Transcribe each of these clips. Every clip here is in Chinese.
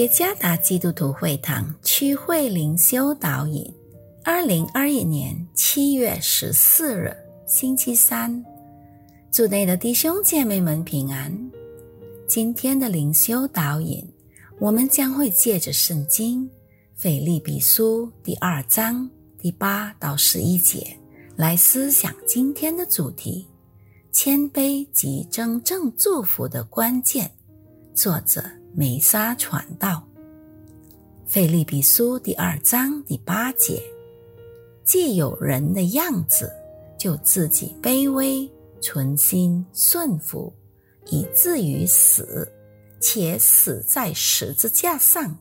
耶加达基督徒会堂区会灵修导引，二零二一年七月十四日，星期三，主内的弟兄姐妹们平安。今天的灵修导引，我们将会借着圣经《腓立比书》第二章第八到十一节来思想今天的主题：谦卑及真正祝福的关键。作者。梅沙传道，《腓利比书》第二章第八节：既有人的样子，就自己卑微，存心顺服，以至于死，且死在十字架上。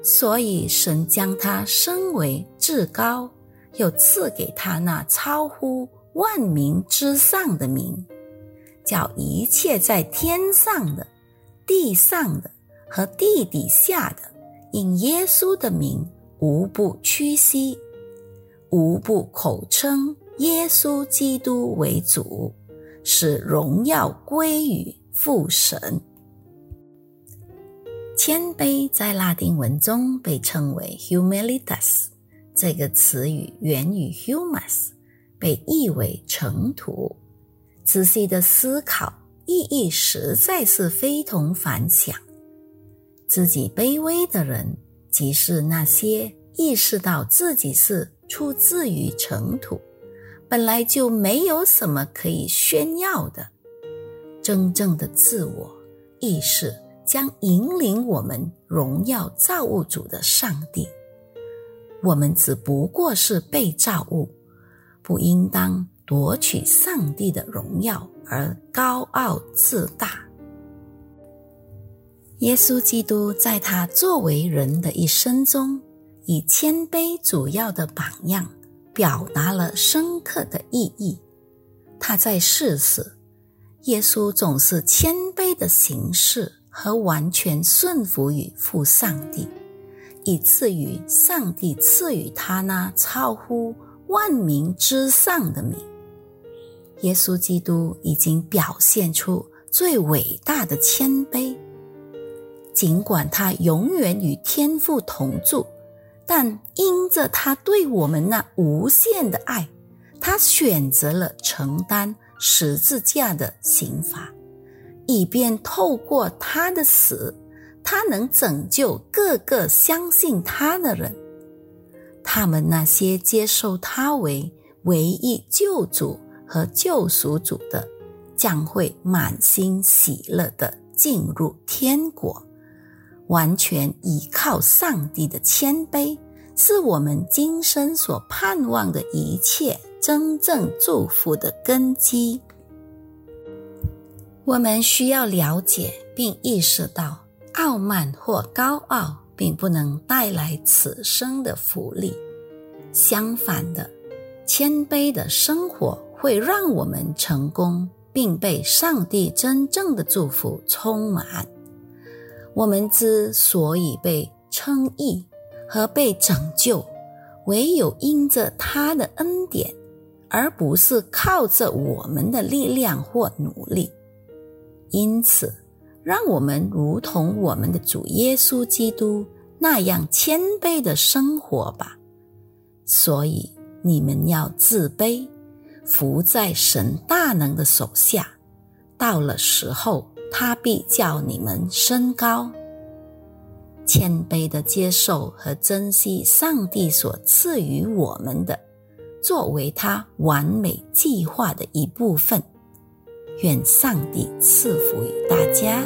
所以神将他升为至高，又赐给他那超乎万民之上的名，叫一切在天上的。地上的和地底下的，因耶稣的名，无不屈膝，无不口称耶稣基督为主，使荣耀归于父神。谦卑在拉丁文中被称为 humilitas，这个词语源于 humus，被译为尘土。仔细的思考。意义实在是非同凡响。自己卑微的人，即是那些意识到自己是出自于尘土，本来就没有什么可以炫耀的。真正的自我意识将引领我们荣耀造物主的上帝。我们只不过是被造物，不应当夺取上帝的荣耀。而高傲自大。耶稣基督在他作为人的一生中，以谦卑主要的榜样，表达了深刻的意义。他在世时，耶稣总是谦卑的形式和完全顺服于父上帝，以至于上帝赐予他那超乎万民之上的名。耶稣基督已经表现出最伟大的谦卑，尽管他永远与天父同住，但因着他对我们那无限的爱，他选择了承担十字架的刑罚，以便透过他的死，他能拯救各个相信他的人。他们那些接受他为唯一救主。和救赎主的将会满心喜乐的进入天国，完全依靠上帝的谦卑，是我们今生所盼望的一切真正祝福的根基。我们需要了解并意识到，傲慢或高傲并不能带来此生的福利，相反的，谦卑的生活。会让我们成功，并被上帝真正的祝福充满。我们之所以被称义和被拯救，唯有因着他的恩典，而不是靠着我们的力量或努力。因此，让我们如同我们的主耶稣基督那样谦卑的生活吧。所以，你们要自卑。伏在神大能的手下，到了时候，他必叫你们升高。谦卑的接受和珍惜上帝所赐予我们的，作为他完美计划的一部分。愿上帝赐福于大家。